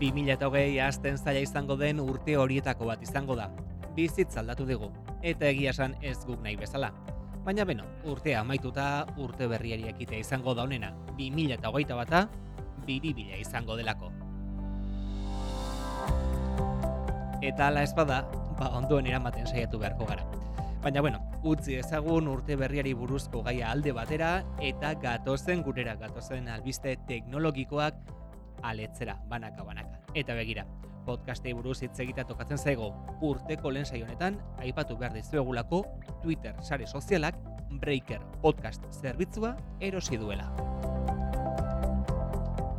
2008 azten zaila izango den urte horietako bat izango da. Bizitz aldatu dugu, eta egia esan ez guk nahi bezala. Baina beno, urtea amaituta urte berriari ekitea izango da honena, 2008 bata, biribila izango delako. Eta ala espada, ba ondoen eramaten saiatu beharko gara. Baina bueno, utzi ezagun urte berriari buruzko gaia alde batera eta gatozen gurera gatozen albiste teknologikoak aletzera, banaka banaka. Eta begira, podcastei buruz hitz egita tokatzen zaigo urteko lehen honetan aipatu behar dizuegulako Twitter sare sozialak Breaker podcast zerbitzua erosi duela.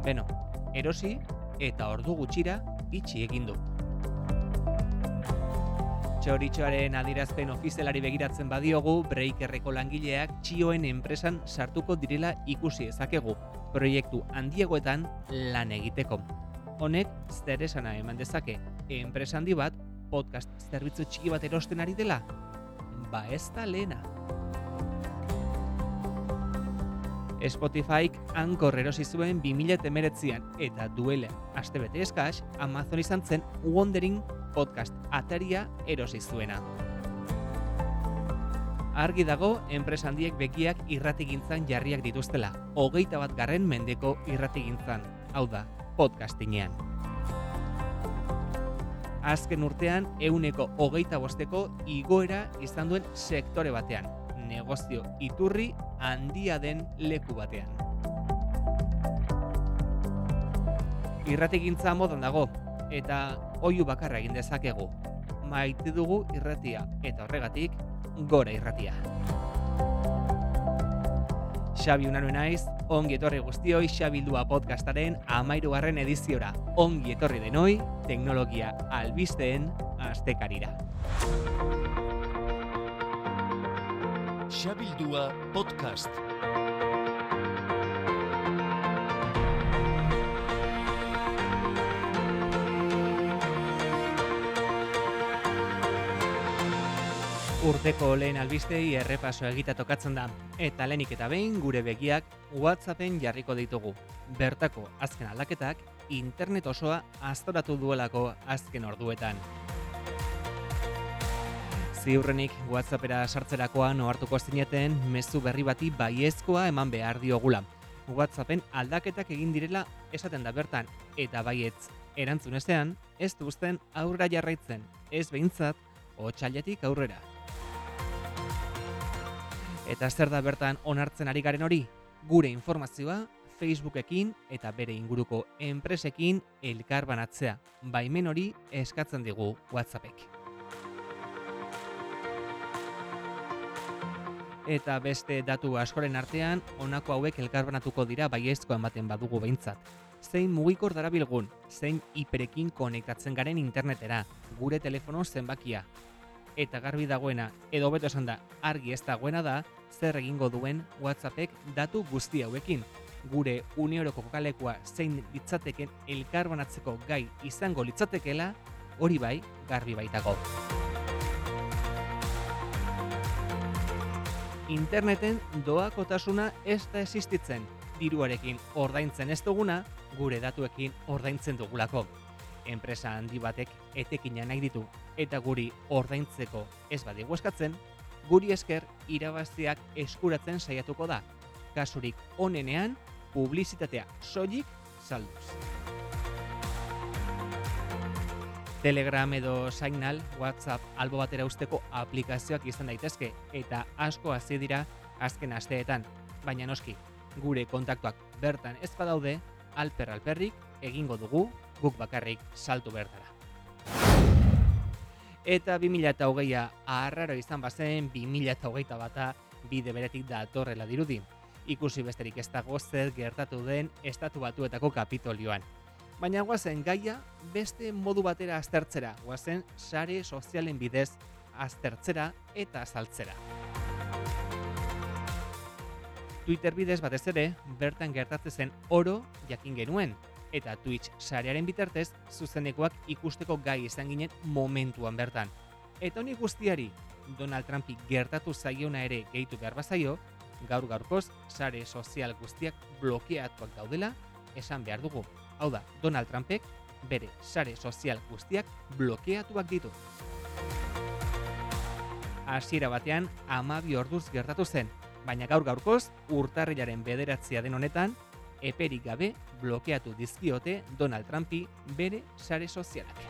Beno, erosi eta ordu gutxira itxi egin du. Txoritxoaren adirazpen ofizialari begiratzen badiogu, Breakerreko langileak txioen enpresan sartuko direla ikusi ezakegu, proiektu handiegoetan lan egiteko. Honek, zer esana eman dezake, enpresa handi bat, podcast zerbitzu txiki bat erosten ari dela? Ba ez da lehena. Spotifyk hankor erosi zuen 2008an eta duela astebete eskaz, Amazon izan zen Wondering podcast ataria erosi zuena. Argi dago, enpresa handiek bekiak irratigintzan jarriak dituztela, hogeita bat garren mendeko irratigintzan, hau da, podcastinean. Azken urtean, euneko hogeita bosteko igoera izan duen sektore batean, negozio iturri handia den leku batean. Irratigintza modan dago, eta oiu bakarra egin dezakegu. Maite dugu irratia, eta horregatik, gora irratia. Xabi unanuen naiz, ongi etorri guztioi Xabildua podcastaren amairugarren ediziora. Ongi etorri denoi, teknologia albisteen astekarira. Xabildua podcast. Urteko lehen albistei errepaso egita tokatzen da, eta lehenik eta behin gure begiak WhatsAppen jarriko ditugu. Bertako azken aldaketak internet osoa aztoratu duelako azken orduetan. Ziurrenik WhatsAppera sartzerakoan ohartuko zineten mezu berri bati baiezkoa eman behar diogula. WhatsAppen aldaketak egin direla esaten da bertan, eta baietz erantzun ezean, ez duzten aurrera jarraitzen, ez behintzat, otxailetik aurrera. Eta zer da bertan onartzen ari garen hori? Gure informazioa Facebookekin eta bere inguruko enpresekin elkar banatzea. Baimen hori eskatzen digu WhatsAppek. Eta beste datu askoren artean, honako hauek elkarbanatuko dira baiezkoa ematen badugu behintzat. Zein mugikor darabilgun, zein hiperekin konektatzen garen internetera, gure telefono zenbakia, eta garbi dagoena edo beto esan da argi ez dagoena da zer egingo duen WhatsAppek datu guzti hauekin. Gure uneoroko kokalekua zein litzateken elkarbanatzeko gai izango litzatekela hori bai garbi baitago. Interneten doakotasuna ez da existitzen. Diruarekin ordaintzen ez duguna, gure datuekin ordaintzen dugulako enpresa handi batek etekina nahi ditu eta guri ordaintzeko ez badigu eskatzen, guri esker irabaziak eskuratzen saiatuko da. Kasurik onenean, publizitatea soilik salduz. Telegram edo Signal, WhatsApp albo batera usteko aplikazioak izan daitezke eta asko hasi dira azken asteetan, baina noski, gure kontaktuak bertan ez badaude, alper alperrik egingo dugu guk bakarrik saltu bertara. Eta 2008a aharraro izan bazen 2008a bata bide beretik datorrela dirudi. Ikusi besterik ez dago zer gertatu den estatu batuetako kapitolioan. Baina guazen gaia beste modu batera aztertzera, guazen sare sozialen bidez aztertzera eta azaltzera. Twitter bidez batez ere, bertan gertatzen zen oro jakin genuen, eta Twitch sarearen bitartez zuzenekoak ikusteko gai izan ginen momentuan bertan. Eta honi guztiari Donald Trumpi gertatu zaiona ere gehitu behar bazaio, gaur gaurkoz sare sozial guztiak blokeatuak daudela esan behar dugu. Hau da, Donald Trumpek bere sare sozial guztiak blokeatuak ditu. Hasiera batean amabi orduz gertatu zen, baina gaur gaurkoz urtarrilaren bederatzia den honetan, eperik gabe blokeatu dizkiote Donald Trumpi bere sare sozialak.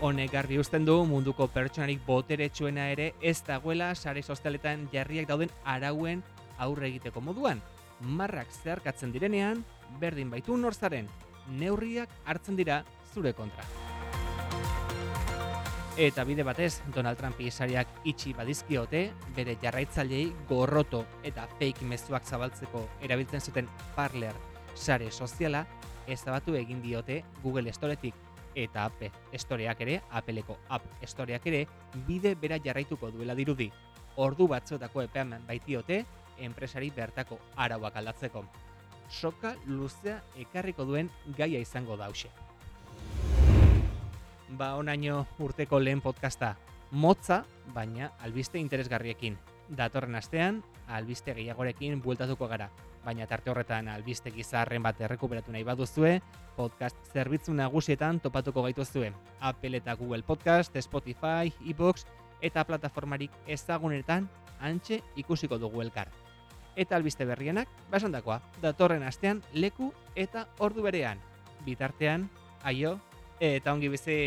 Honek garbi uzten du munduko pertsonarik boteretsuena ere ez dagoela sare sozialetan jarriak dauden arauen aurre egiteko moduan. Marrak zeharkatzen direnean, berdin baitu norzaren, neurriak hartzen dira zure kontra. Eta bide batez, Donald Trump isariak itxi badizkiote, bere jarraitzailei gorroto eta fake mezuak zabaltzeko erabiltzen zuten Parler sare soziala ezabatu egin diote Google Storetik eta App Storeak ere, Appleko App Storeak ere, bide bera jarraituko duela dirudi. Ordu batzuetako epean baitiote, enpresari bertako arauak aldatzeko. Soka luzea ekarriko duen gaia izango dause. Ba, onaino urteko lehen podcasta motza, baina albiste interesgarriekin. Datorren astean, albiste gehiagorekin bueltatuko gara. Baina tarte horretan albiste gizarren bat errekuperatu nahi baduzue, podcast zerbitzu nagusietan topatuko gaituzue. Apple eta Google Podcast, Spotify, iBox eta plataformarik ezagunetan antxe ikusiko dugu elkar. Eta albiste berrienak, basandakoa, datorren astean leku eta ordu berean. Bitartean, aio, eta ongi bizi...